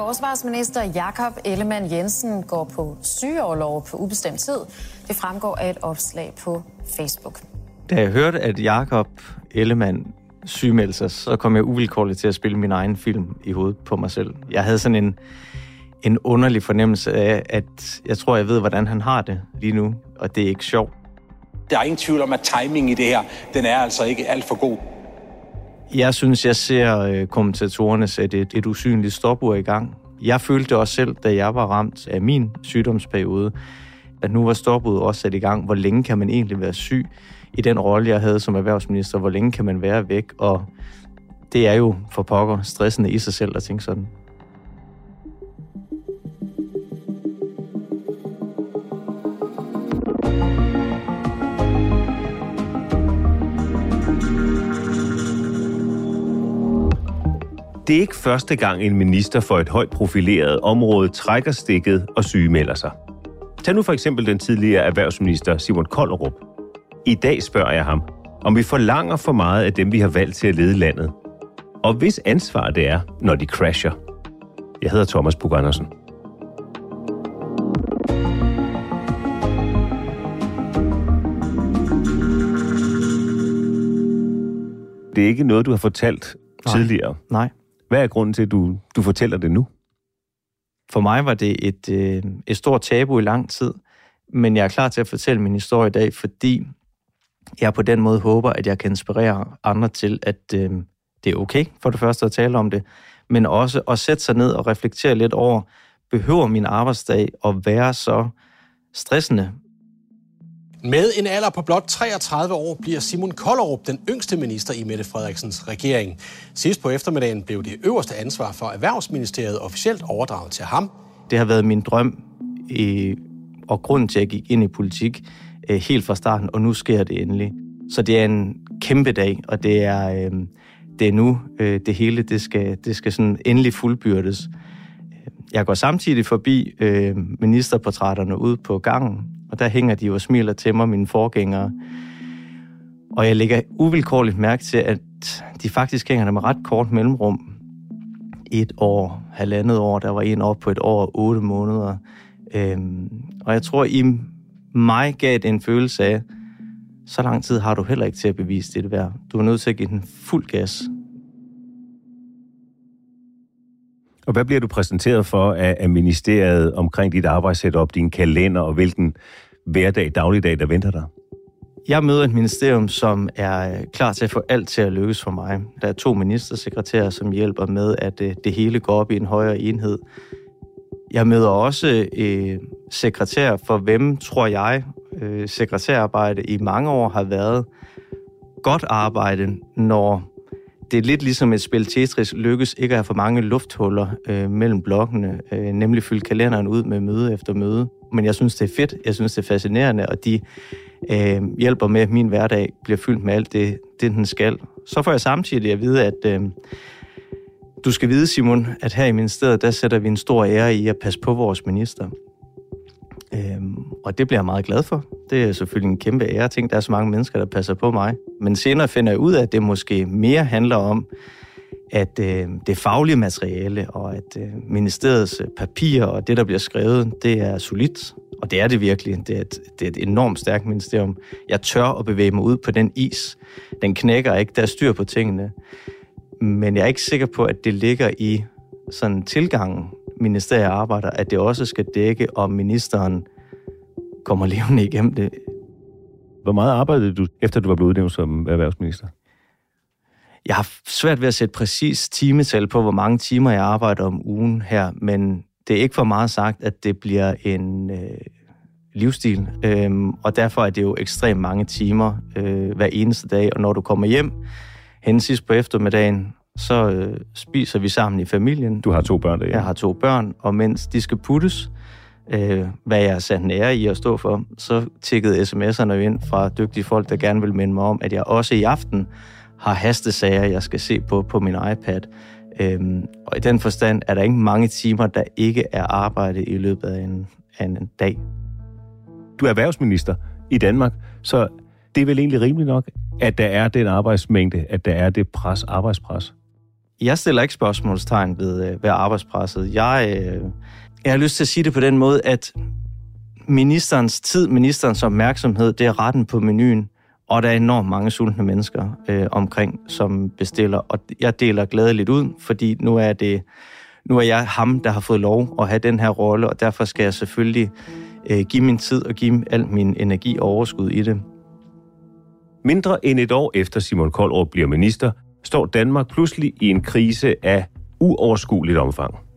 Forsvarsminister Jakob Ellemann Jensen går på sygeoverlov på ubestemt tid. Det fremgår af et opslag på Facebook. Da jeg hørte, at Jakob Ellemann sygemeldte sig, så kom jeg uvilkårligt til at spille min egen film i hovedet på mig selv. Jeg havde sådan en, en underlig fornemmelse af, at jeg tror, jeg ved, hvordan han har det lige nu, og det er ikke sjovt. Der er ingen tvivl om, at timing i det her, den er altså ikke alt for god. Jeg synes, jeg ser øh, kommentatorerne sætte et, et usynligt stopur i gang. Jeg følte også selv, da jeg var ramt af min sygdomsperiode, at nu var stopuret også sat i gang. Hvor længe kan man egentlig være syg i den rolle, jeg havde som erhvervsminister? Hvor længe kan man være væk? Og det er jo for pokker stressende i sig selv at tænke sådan. Det er ikke første gang, en minister for et højt profileret område trækker stikket og sygemelder sig. Tag nu for eksempel den tidligere erhvervsminister Simon Kollerup. I dag spørger jeg ham, om vi forlanger for meget af dem, vi har valgt til at lede landet. Og hvis ansvar det er, når de crasher. Jeg hedder Thomas Bug Andersen. Det er ikke noget, du har fortalt Nej. tidligere. Nej. Hvad er grunden til, at du, du fortæller det nu? For mig var det et, øh, et stort tabu i lang tid, men jeg er klar til at fortælle min historie i dag, fordi jeg på den måde håber, at jeg kan inspirere andre til, at øh, det er okay for det første at tale om det, men også at sætte sig ned og reflektere lidt over, behøver min arbejdsdag at være så stressende? Med en alder på blot 33 år bliver Simon Kollerup den yngste minister i Mette Frederiksens regering. Sidst på eftermiddagen blev det øverste ansvar for Erhvervsministeriet officielt overdraget til ham. Det har været min drøm i, og grund til, at jeg gik ind i politik øh, helt fra starten, og nu sker det endelig. Så det er en kæmpe dag, og det er, øh, det er nu, øh, det hele det skal, det skal sådan endelig fuldbyrdes. Jeg går samtidig forbi øh, ministerportrætterne ude på gangen, og der hænger de jo og smiler til mig, mine forgængere. Og jeg lægger uvilkårligt mærke til, at de faktisk hænger der med ret kort mellemrum. Et år, halvandet år, der var en op på et år og otte måneder. Øhm, og jeg tror, i mig gav det en følelse af, så lang tid har du heller ikke til at bevise det værd. Du er nødt til at give den fuld gas. Og hvad bliver du præsenteret for af, af ministeriet omkring dit arbejdssetup, din kalender og hvilken hverdag, dagligdag, der venter dig? Jeg møder et ministerium, som er øh, klar til at få alt til at lykkes for mig. Der er to ministersekretærer, som hjælper med, at øh, det hele går op i en højere enhed. Jeg møder også øh, sekretær, for hvem tror jeg, øh, sekretærarbejde i mange år har været godt arbejde, når det er lidt ligesom et spil Tetris lykkes ikke at have for mange lufthuller øh, mellem blokkene, øh, nemlig fylde kalenderen ud med møde efter møde. Men jeg synes, det er fedt, jeg synes, det er fascinerende, og de øh, hjælper med, at min hverdag bliver fyldt med alt det, det, den skal. Så får jeg samtidig at vide, at øh, du skal vide, Simon, at her i ministeriet, der sætter vi en stor ære i at passe på vores minister. Øh, og det bliver jeg meget glad for. Det er selvfølgelig en kæmpe ære. Tænk, der er så mange mennesker, der passer på mig. Men senere finder jeg ud af, at det måske mere handler om, at øh, det faglige materiale og at øh, ministeriets øh, papirer og det, der bliver skrevet, det er solidt Og det er det virkelig. Det er, et, det er et enormt stærkt ministerium. Jeg tør at bevæge mig ud på den is. Den knækker ikke. Der er styr på tingene. Men jeg er ikke sikker på, at det ligger i sådan tilgangen, ministeriet arbejder, at det også skal dække, om ministeren kommer levende igennem det. Hvor meget arbejdede du, efter du var blevet udnævnt som erhvervsminister? Jeg har svært ved at sætte præcis timetal på, hvor mange timer jeg arbejder om ugen her, men det er ikke for meget sagt, at det bliver en øh, livsstil, øhm, og derfor er det jo ekstremt mange timer øh, hver eneste dag, og når du kommer hjem hen sidst på eftermiddagen, så øh, spiser vi sammen i familien. Du har to børn derhjemme? Jeg har to børn, og mens de skal puttes, øh, hvad jeg er sat en ære i at stå for, så tikkede sms'erne ind fra dygtige folk, der gerne vil minde mig om, at jeg også i aften har hastesager, jeg skal se på på min iPad. Øhm, og i den forstand er der ikke mange timer, der ikke er arbejde i løbet af en, af en dag. Du er erhvervsminister i Danmark, så det er vel egentlig rimeligt nok, at der er den arbejdsmængde, at der er det pres, arbejdspres? Jeg stiller ikke spørgsmålstegn ved, øh, ved arbejdspresset. Jeg, øh, jeg har lyst til at sige det på den måde, at ministerens tid, ministerens opmærksomhed, det er retten på menuen. Og der er enormt mange sultne mennesker øh, omkring, som bestiller. Og jeg deler glædeligt ud, fordi nu er det nu er jeg ham, der har fået lov at have den her rolle, og derfor skal jeg selvfølgelig øh, give min tid og give al min energi og overskud i det. Mindre end et år efter Simon Koldrup bliver minister, står Danmark pludselig i en krise af uoverskueligt omfang.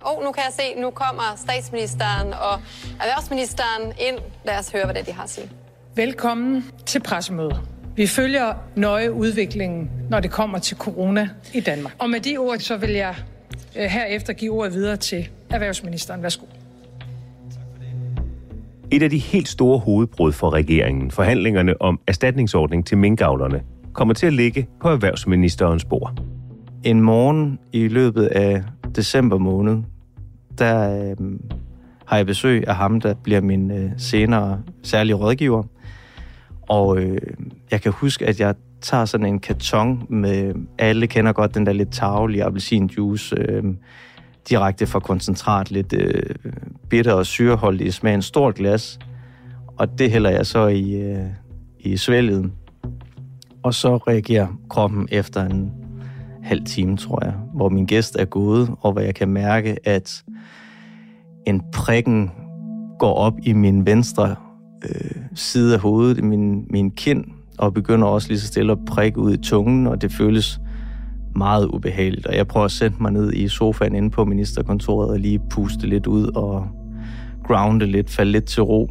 Og nu kan jeg se, nu kommer statsministeren og erhvervsministeren ind. Lad os høre, hvad det de har at sige. Velkommen til pressemødet. Vi følger nøje udviklingen, når det kommer til corona i Danmark. Og med de ord, så vil jeg øh, herefter give ordet videre til erhvervsministeren. Værsgo. Et af de helt store hovedbrud for regeringen, forhandlingerne om erstatningsordning til minkavlerne, kommer til at ligge på erhvervsministerens bord. En morgen i løbet af december måned, der øh, har jeg besøg af ham, der bliver min øh, senere særlige rådgiver. Og øh, jeg kan huske, at jeg tager sådan en karton med, alle kender godt den der lidt tavlige appelsinjuice, øh, direkte fra koncentrat, lidt øh, bitter og syreholdig i smagen, stort glas. Og det hælder jeg så i, øh, i svælget. Og så reagerer kroppen efter en halv time, tror jeg, hvor min gæst er gået, og hvor jeg kan mærke, at en prikken går op i min venstre øh, side af hovedet, min, min kind, og begynder også lige så stille at prikke ud i tungen, og det føles meget ubehageligt. Og jeg prøver at sætte mig ned i sofaen inde på ministerkontoret og lige puste lidt ud og grounde lidt, falde lidt til ro.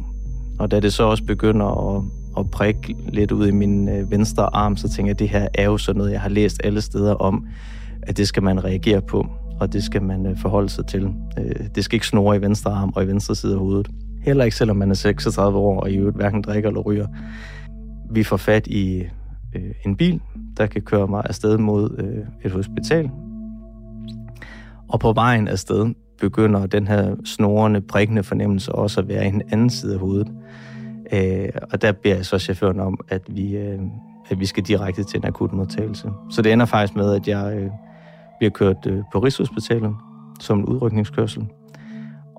Og da det så også begynder at, at prikke lidt ud i min øh, venstre arm, så tænker jeg, at det her er jo sådan noget, jeg har læst alle steder om, at det skal man reagere på, og det skal man øh, forholde sig til. Øh, det skal ikke snore i venstre arm og i venstre side af hovedet. Heller ikke selvom man er 36 år og i øvrigt hverken drikker eller ryger. Vi får fat i øh, en bil, der kan køre mig afsted mod øh, et hospital. Og på vejen afsted begynder den her snorende, prikkende fornemmelse også at være i en anden side af hovedet. Øh, og der beder jeg så chaufføren om, at vi, øh, at vi skal direkte til en akut modtagelse. Så det ender faktisk med, at jeg øh, bliver kørt øh, på Rigshospitalet som en udrykningskørsel.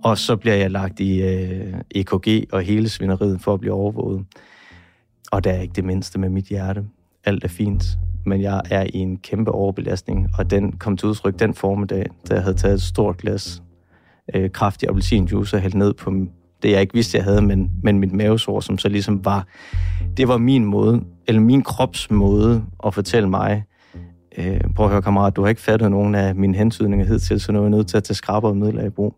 Og så bliver jeg lagt i øh, EKG og hele svineriet for at blive overvåget. Og der er ikke det mindste med mit hjerte. Alt er fint, men jeg er i en kæmpe overbelastning, og den kom til udtryk den formiddag, da jeg havde taget et stort glas øh, kraftig appelsinjuice og hældt ned på det, jeg ikke vidste, jeg havde, men, men mit mavesår, som så ligesom var, det var min måde, eller min krops måde at fortælle mig, øh, prøv at høre kammerat, du har ikke fattet nogen af mine hensydninger hed så nu er jeg nødt til at tage skraber og midler i brug.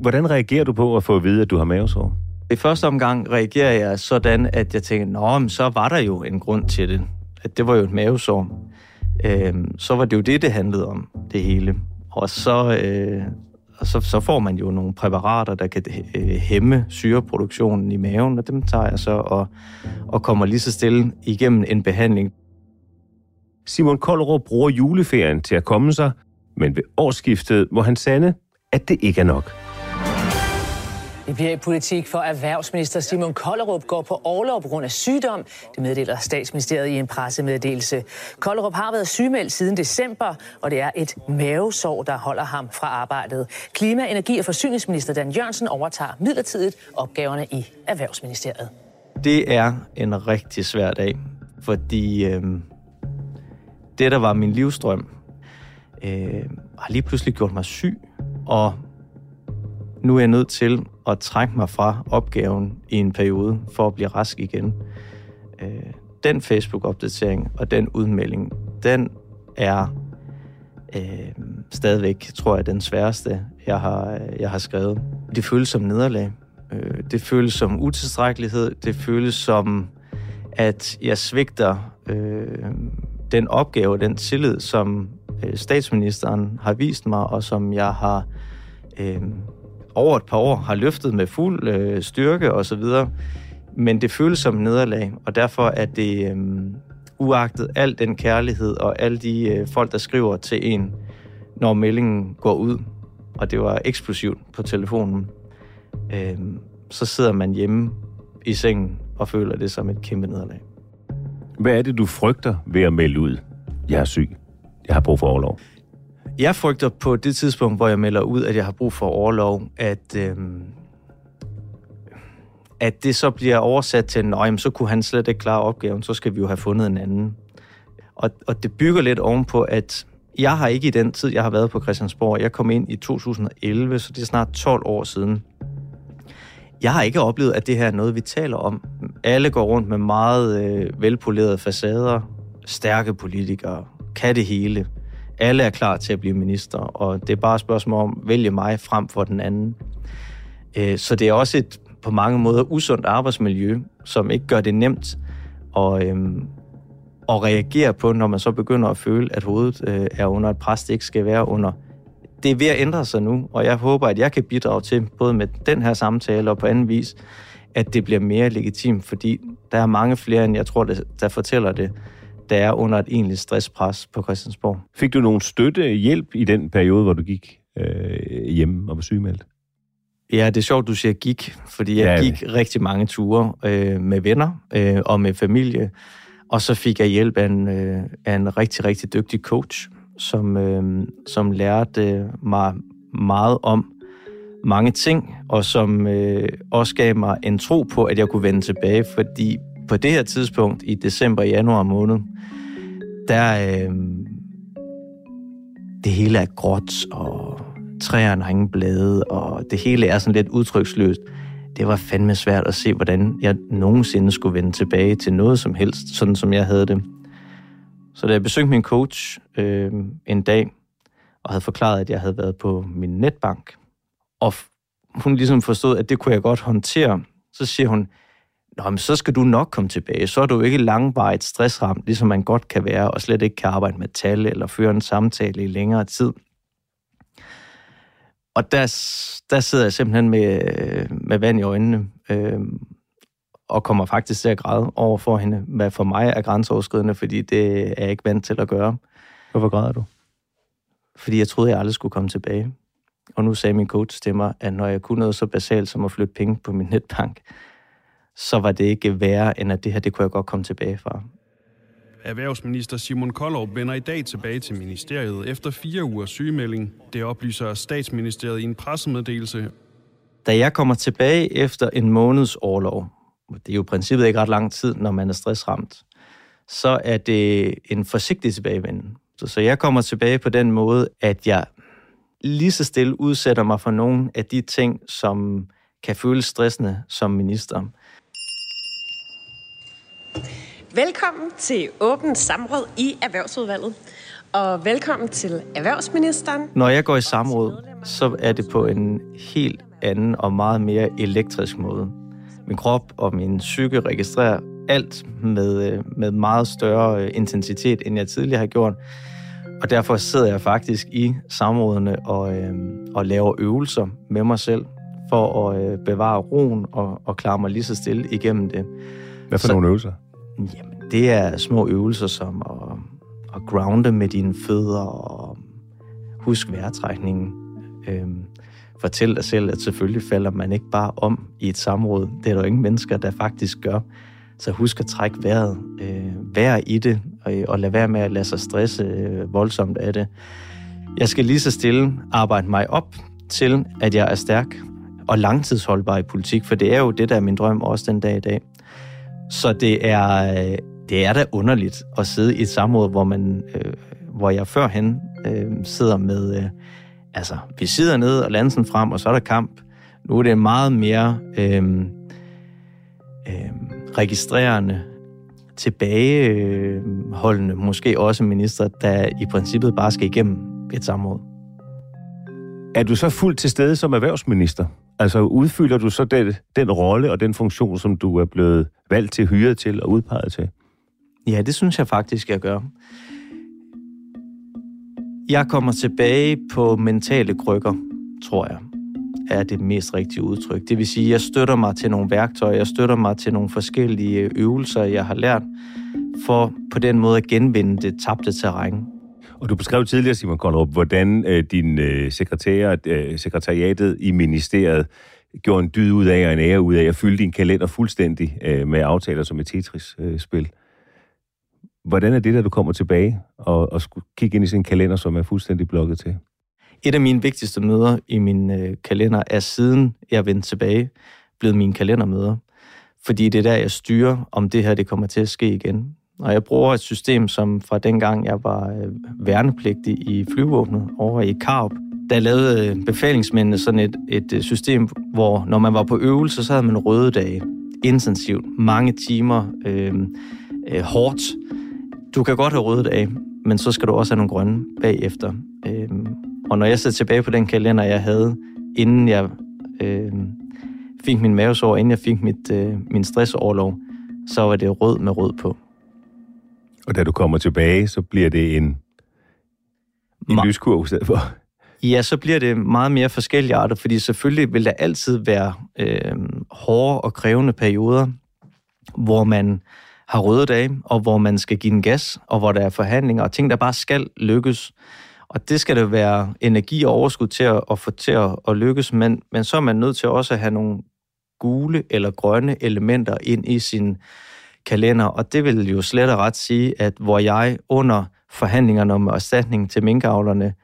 Hvordan reagerer du på at få at vide, at du har mavesår? I første omgang reagerer jeg sådan, at jeg tænker, nå, men så var der jo en grund til det. At det var jo et mavesår. Øhm, så var det jo det, det handlede om, det hele. Og så, øh, og så, så får man jo nogle præparater, der kan øh, hæmme syreproduktionen i maven, og dem tager jeg så og, og kommer lige så stille igennem en behandling. Simon Koldrup bruger juleferien til at komme sig, men ved årsskiftet må han sande, at det ikke er nok. Vi bliver i politik for erhvervsminister Simon Kollerup går på overlov på grund af sygdom. Det meddeler statsministeriet i en pressemeddelelse. Kollerup har været sygemeldt siden december, og det er et mavesår, der holder ham fra arbejdet. Klima-, energi- og forsyningsminister Dan Jørgensen overtager midlertidigt opgaverne i Erhvervsministeriet. Det er en rigtig svær dag, fordi øh, det, der var min livstrøm, øh, har lige pludselig gjort mig syg, og nu er jeg nødt til at trække mig fra opgaven i en periode for at blive rask igen. Øh, den Facebook-opdatering og den udmelding, den er øh, stadigvæk, tror jeg, den sværeste, jeg har, jeg har skrevet. Det føles som nederlag. Øh, det føles som utilstrækkelighed. Det føles som, at jeg svigter øh, den opgave, den tillid, som øh, statsministeren har vist mig, og som jeg har øh, over et par år har løftet med fuld øh, styrke og så videre. Men det føles som nederlag, og derfor er det øh, uagtet al den kærlighed og alle de øh, folk, der skriver til en, når meldingen går ud, og det var eksplosivt på telefonen, øh, så sidder man hjemme i sengen og føler det som et kæmpe nederlag. Hvad er det, du frygter ved at melde ud? Jeg er syg. Jeg har brug for overlov. Jeg frygter på det tidspunkt, hvor jeg melder ud, at jeg har brug for overlov, at, øh, at det så bliver oversat til, at så kunne han slet ikke klare opgaven, så skal vi jo have fundet en anden. Og, og det bygger lidt ovenpå, at jeg har ikke i den tid, jeg har været på Christiansborg, jeg kom ind i 2011, så det er snart 12 år siden. Jeg har ikke oplevet, at det her er noget, vi taler om. Alle går rundt med meget øh, velpolerede facader, stærke politikere, kan det hele. Alle er klar til at blive minister, og det er bare et spørgsmål om vælge mig frem for den anden. Øh, så det er også et på mange måder usundt arbejdsmiljø, som ikke gør det nemt at, øhm, at reagere på, når man så begynder at føle, at hovedet øh, er under et pres, det ikke skal være under. Det er ved at ændre sig nu, og jeg håber, at jeg kan bidrage til, både med den her samtale og på anden vis, at det bliver mere legitimt, fordi der er mange flere, end jeg tror, der fortæller det, der er under et egentligt stresspres på Christiansborg. Fik du nogen støtte, hjælp i den periode, hvor du gik øh, hjemme og var sygemeldt? Ja, det er sjovt, du siger gik, fordi jeg ja, gik rigtig mange ture øh, med venner øh, og med familie, og så fik jeg hjælp af en, øh, af en rigtig, rigtig dygtig coach, som, øh, som lærte mig meget om mange ting, og som øh, også gav mig en tro på, at jeg kunne vende tilbage, fordi på det her tidspunkt i december og januar måned, der øh, det hele er gråt, og træerne har ingen blade, og det hele er sådan lidt udtryksløst. Det var fandme svært at se, hvordan jeg nogensinde skulle vende tilbage til noget som helst, sådan som jeg havde det. Så da jeg besøgte min coach øh, en dag, og havde forklaret, at jeg havde været på min netbank, og hun ligesom forstod, at det kunne jeg godt håndtere, så siger hun, Nå, men så skal du nok komme tilbage. Så er du ikke langvarigt stressramt, ligesom man godt kan være, og slet ikke kan arbejde med tal eller føre en samtale i længere tid. Og der, der sidder jeg simpelthen med, øh, med vand i øjnene, øh, og kommer faktisk til at græde over for hende, hvad for mig er grænseoverskridende, fordi det er jeg ikke vant til at gøre. Hvorfor græder du? Fordi jeg troede, jeg aldrig skulle komme tilbage. Og nu sagde min coach til mig, at når jeg kunne noget så basalt som at flytte penge på min netbank, så var det ikke værre, end at det her, det kunne jeg godt komme tilbage fra. Erhvervsminister Simon Koldov vender i dag tilbage til ministeriet efter fire ugers sygemelding. Det oplyser statsministeriet i en pressemeddelelse. Da jeg kommer tilbage efter en måneds overlov, det er jo i princippet ikke ret lang tid, når man er stressramt, så er det en forsigtig tilbagevenden. Så jeg kommer tilbage på den måde, at jeg lige så stille udsætter mig for nogle af de ting, som kan føles stressende som minister. Velkommen til åbent samråd i Erhvervsudvalget. Og velkommen til erhvervsministeren. Når jeg går i samråd, så er det på en helt anden og meget mere elektrisk måde. Min krop og min psyke registrerer alt med, øh, med meget større øh, intensitet, end jeg tidligere har gjort. Og derfor sidder jeg faktisk i samrådene og, øh, og laver øvelser med mig selv, for at øh, bevare roen og, og klare mig lige så stille igennem det. Hvad for så, nogle øvelser? Jamen, det er små øvelser som at, at grounde med dine fødder og husk vejrtrækningen. Øhm, fortælle dig selv, at selvfølgelig falder man ikke bare om i et samråd. Det er der jo ingen mennesker, der faktisk gør. Så husk at trække vejret, øh, vær i det, og, øh, og lad være med at lade sig stresse øh, voldsomt af det. Jeg skal lige så stille arbejde mig op til, at jeg er stærk og langtidsholdbar i politik, for det er jo det, der er min drøm også den dag i dag. Så det er, øh, det er da underligt at sidde i et samråd, hvor, man, øh, hvor jeg førhen øh, sidder med, øh, altså vi sidder ned og lander frem, og så er der kamp. Nu er det meget mere øh, øh, registrerende, tilbageholdende, måske også minister, der i princippet bare skal igennem et samråd. Er du så fuldt til stede som erhvervsminister? Altså udfylder du så den, den rolle og den funktion, som du er blevet valgt til, hyret til og udpeget til? Ja, det synes jeg faktisk, jeg gør. Jeg kommer tilbage på mentale krykker, tror jeg, er det mest rigtige udtryk. Det vil sige, jeg støtter mig til nogle værktøjer, jeg støtter mig til nogle forskellige øvelser, jeg har lært, for på den måde at genvinde det tabte terræn. Og du beskrev tidligere, Simon Koldrup, hvordan øh, din øh, sekretær, øh, sekretariatet i ministeriet gjorde en dyd ud af og en ære ud af at fylde din kalender fuldstændig øh, med aftaler som et Tetris-spil. Øh, hvordan er det, da du kommer tilbage og, og kigge ind i sin kalender, som er fuldstændig blokket til? Et af mine vigtigste møder i min øh, kalender er siden jeg vendte tilbage, blevet mine kalendermøder. Fordi det er der, jeg styrer, om det her det kommer til at ske igen. Og jeg bruger et system, som fra dengang jeg var øh, værnepligtig i flyvåbnet over i Karup, der lavede øh, befalingsmændene sådan et, et øh, system, hvor når man var på øvelse, så havde man røde dage. Intensivt. Mange timer. Øh, øh, hårdt. Du kan godt have røde dage, men så skal du også have nogle grønne bagefter. Øh, og når jeg ser tilbage på den kalender, jeg havde, inden jeg øh, fik min mavesår, inden jeg fik mit, øh, min stressoverlov, så var det rød med rød på. Og da du kommer tilbage, så bliver det en, en Ma- lyskurve i stedet for? Ja, så bliver det meget mere forskellige arter, fordi selvfølgelig vil der altid være øh, hårde og krævende perioder, hvor man har røde dage, og hvor man skal give en gas, og hvor der er forhandlinger, og ting, der bare skal lykkes. Og det skal der være energi og overskud til at, at få til at, at lykkes, men, men så er man nødt til også at have nogle gule eller grønne elementer ind i sin kalender, og det vil jo slet og ret sige, at hvor jeg under forhandlingerne om erstatning til minkavlerne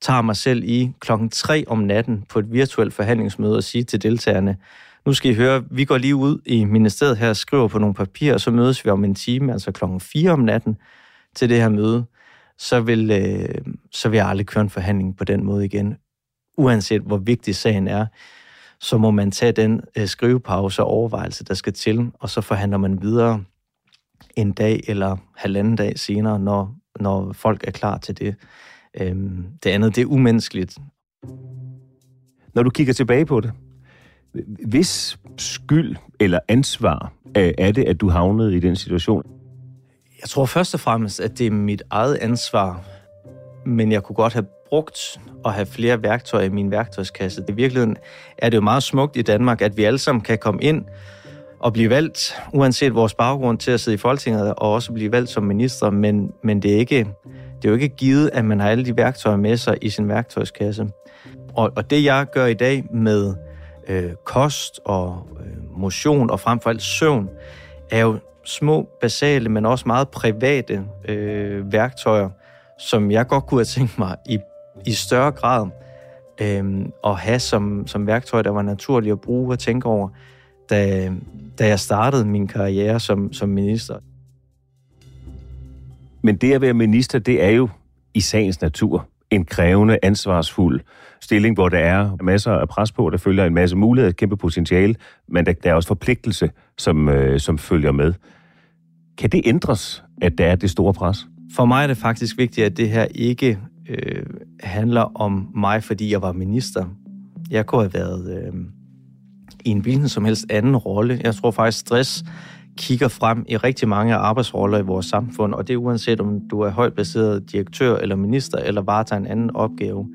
tager mig selv i klokken 3 om natten på et virtuelt forhandlingsmøde og siger til deltagerne, nu skal I høre, vi går lige ud i ministeriet her skriver på nogle papirer, og så mødes vi om en time, altså klokken 4 om natten, til det her møde. Så vil, øh, så vil jeg aldrig køre en forhandling på den måde igen. Uanset hvor vigtig sagen er, så må man tage den øh, skrivepause og overvejelse, der skal til, og så forhandler man videre en dag eller halvanden dag senere, når, når folk er klar til det. Øhm, det andet, det er umenneskeligt. Når du kigger tilbage på det, hvis skyld eller ansvar øh, er det, at du havnede i den situation? Jeg tror først og fremmest, at det er mit eget ansvar, men jeg kunne godt have brugt at have flere værktøjer i min værktøjskasse. I virkeligheden er det jo meget smukt i Danmark, at vi alle sammen kan komme ind og blive valgt, uanset vores baggrund til at sidde i Folketinget, og også blive valgt som minister, men, men det, er ikke, det er jo ikke givet, at man har alle de værktøjer med sig i sin værktøjskasse. Og, og det jeg gør i dag med øh, kost og øh, motion og frem for alt søvn, er jo små, basale, men også meget private øh, værktøjer, som jeg godt kunne have tænkt mig i, i større grad øh, at have som, som værktøj, der var naturligt at bruge og tænke over, da, da jeg startede min karriere som, som minister. Men det at være minister, det er jo i sagens natur en krævende, ansvarsfuld stilling, hvor der er masser af pres på, der følger en masse muligheder, et kæmpe potentiale, men der, der er også forpligtelse, som, øh, som følger med. Kan det ændres, at der er det store pres? For mig er det faktisk vigtigt, at det her ikke øh, handler om mig, fordi jeg var minister. Jeg kunne have været øh, i en hvilken som helst anden rolle. Jeg tror faktisk, stress kigger frem i rigtig mange arbejdsroller i vores samfund, og det er uanset om du er højt baseret direktør eller minister, eller varetager en anden opgave.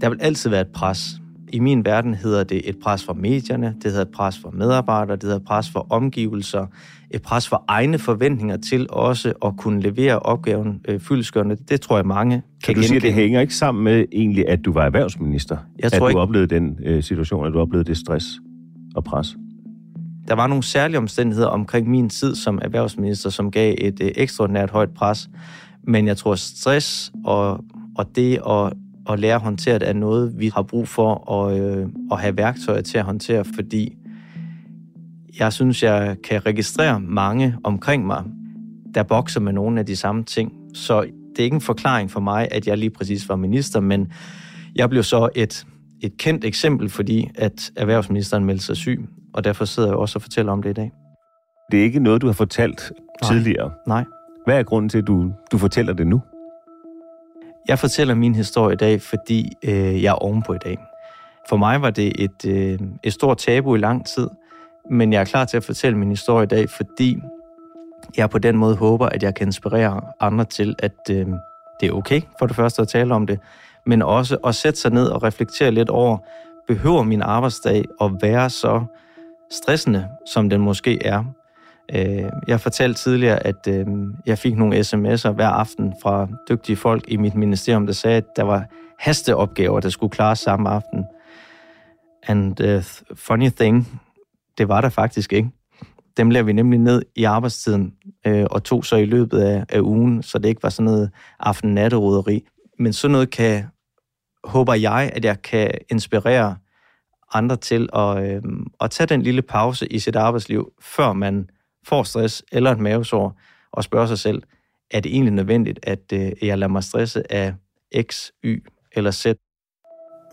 Der vil altid være et pres. I min verden hedder det et pres fra medierne, det hedder et pres fra medarbejdere, det hedder et pres fra omgivelser, et pres for egne forventninger til også at kunne levere opgaven øh, fyldskørende. Det tror jeg mange kan Så du siger, det hænger ikke sammen med egentlig, at du var erhvervsminister? Jeg tror at du ikke- oplevede den øh, situation, at du oplevede det stress og pres? Der var nogle særlige omstændigheder omkring min tid som erhvervsminister, som gav et øh, ekstraordinært højt pres. Men jeg tror, stress og, og det at, at lære at håndtere det er noget, vi har brug for at, øh, at have værktøjer til at håndtere, fordi jeg synes, jeg kan registrere mange omkring mig, der bokser med nogle af de samme ting. Så det er ikke en forklaring for mig, at jeg lige præcis var minister, men jeg blev så et, et kendt eksempel, fordi at erhvervsministeren meldte sig syg, og derfor sidder jeg også og fortæller om det i dag. Det er ikke noget, du har fortalt Nej. tidligere. Nej. Hvad er grunden til, at du, du fortæller det nu? Jeg fortæller min historie i dag, fordi øh, jeg er ovenpå i dag. For mig var det et, øh, et stort tabu i lang tid, men jeg er klar til at fortælle min historie i dag, fordi jeg på den måde håber, at jeg kan inspirere andre til, at øh, det er okay for det første at tale om det, men også at sætte sig ned og reflektere lidt over, behøver min arbejdsdag at være så stressende, som den måske er? Øh, Jeg fortalte tidligere, at øh, jeg fik nogle sms'er hver aften fra dygtige folk i mit ministerium, der sagde, at der var hasteopgaver, der skulle klares samme aften. And the funny thing, det var der faktisk ikke. Dem lavede vi nemlig ned i arbejdstiden, øh, og tog så i løbet af, af ugen, så det ikke var sådan noget aften-natteroderi. Men sådan noget kan, håber jeg, at jeg kan inspirere andre til at, øh, at tage den lille pause i sit arbejdsliv, før man får stress eller et mavesår, og spørge sig selv, er det egentlig nødvendigt, at øh, jeg lader mig stresse af X, Y eller Z?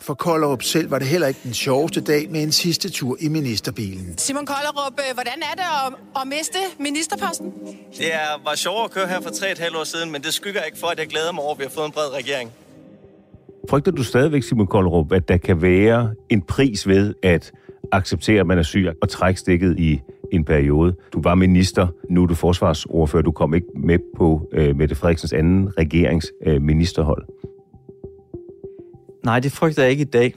For Kollerup selv var det heller ikke den sjoveste dag med en sidste tur i ministerbilen. Simon Kollerup, øh, hvordan er det at, at miste ministerposten? Det er, var sjovere at køre her for tre og et halvt år siden, men det skygger ikke for, at jeg glæder mig over, at vi har fået en bred regering. Frygter du stadigvæk, Simon Koldrup, at der kan være en pris ved at acceptere, at man er syg og trække stikket i en periode? Du var minister, nu er du forsvarsordfører, du kom ikke med på øh, Mette Frederiksens anden regerings øh, ministerhold. Nej, det frygter jeg ikke i dag,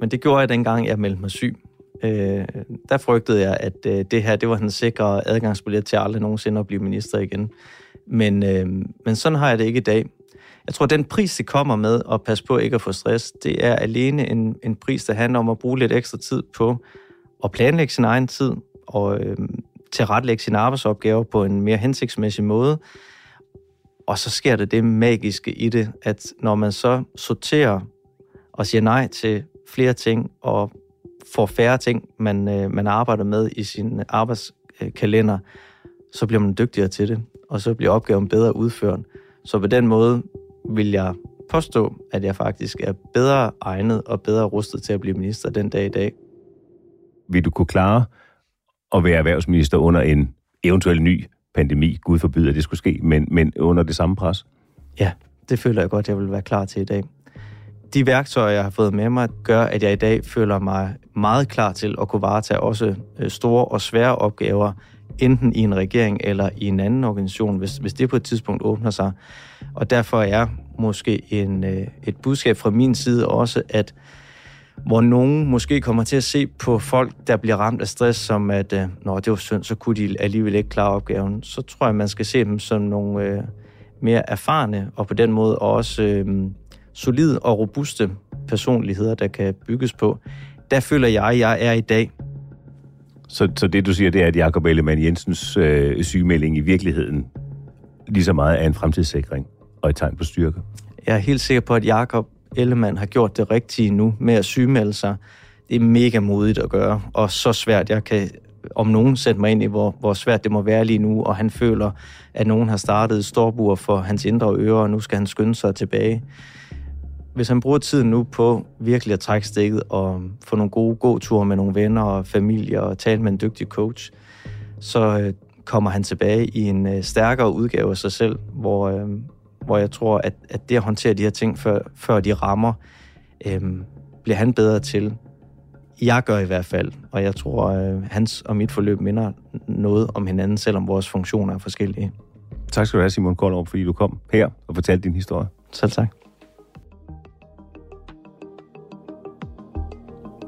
men det gjorde jeg dengang, jeg meldte mig syg. Øh, der frygtede jeg, at øh, det her det var den sikre adgangsbillet til aldrig nogensinde at blive minister igen. Men, øh, men sådan har jeg det ikke i dag. Jeg tror, den pris, det kommer med at passe på ikke at få stress, det er alene en, en pris, der handler om at bruge lidt ekstra tid på at planlægge sin egen tid og øh, tilrettelægge sine arbejdsopgaver på en mere hensigtsmæssig måde. Og så sker det det magiske i det, at når man så sorterer og siger nej til flere ting og får færre ting, man, øh, man arbejder med i sin arbejdskalender, så bliver man dygtigere til det, og så bliver opgaven bedre udført. Så på den måde vil jeg påstå, at jeg faktisk er bedre egnet og bedre rustet til at blive minister den dag i dag. Vil du kunne klare at være erhvervsminister under en eventuel ny pandemi? Gud forbyde, at det skulle ske, men, men under det samme pres? Ja, det føler jeg godt, jeg vil være klar til i dag. De værktøjer, jeg har fået med mig, gør, at jeg i dag føler mig meget klar til at kunne varetage også øh, store og svære opgaver, enten i en regering eller i en anden organisation, hvis, hvis det på et tidspunkt åbner sig. Og derfor er måske en, øh, et budskab fra min side også, at hvor nogen måske kommer til at se på folk, der bliver ramt af stress, som at, øh, når det var synd, så kunne de alligevel ikke klare opgaven. Så tror jeg, man skal se dem som nogle øh, mere erfarne, og på den måde også øh, solide og robuste personligheder, der kan bygges på. Der føler jeg, jeg er i dag. Så, så det, du siger, det er, at Jakob Ellemann Jensens øh, sygemelding i virkeligheden lige så meget er en fremtidssikring og et tegn på styrke? Jeg er helt sikker på, at Jakob Ellemann har gjort det rigtige nu med at sygemelde sig. Det er mega modigt at gøre, og så svært. Jeg kan om nogen sætte mig ind i, hvor, hvor svært det må være lige nu, og han føler, at nogen har startet storbuer for hans indre ører, og nu skal han skynde sig tilbage. Hvis han bruger tiden nu på virkelig at trække stikket og få nogle gode gåture med nogle venner og familie og tale med en dygtig coach, så øh, kommer han tilbage i en øh, stærkere udgave af sig selv, hvor, øh, hvor jeg tror, at, at det at håndtere de her ting, før, før de rammer, øh, bliver han bedre til. Jeg gør i hvert fald, og jeg tror, øh, hans og mit forløb minder noget om hinanden, selvom vores funktioner er forskellige. Tak skal du have, Simon Koldrup, fordi du kom her og fortalte din historie. Selv tak.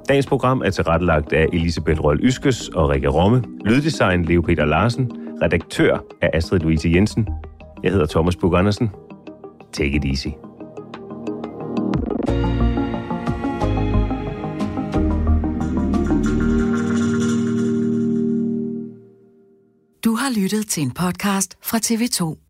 Dagens program er tilrettelagt af Elisabeth Røhl Yskes og Rikke Romme. Lyddesign Leo Peter Larsen. Redaktør er Astrid Louise Jensen. Jeg hedder Thomas Bug Andersen. Take it easy. Du har lyttet til en podcast fra TV2.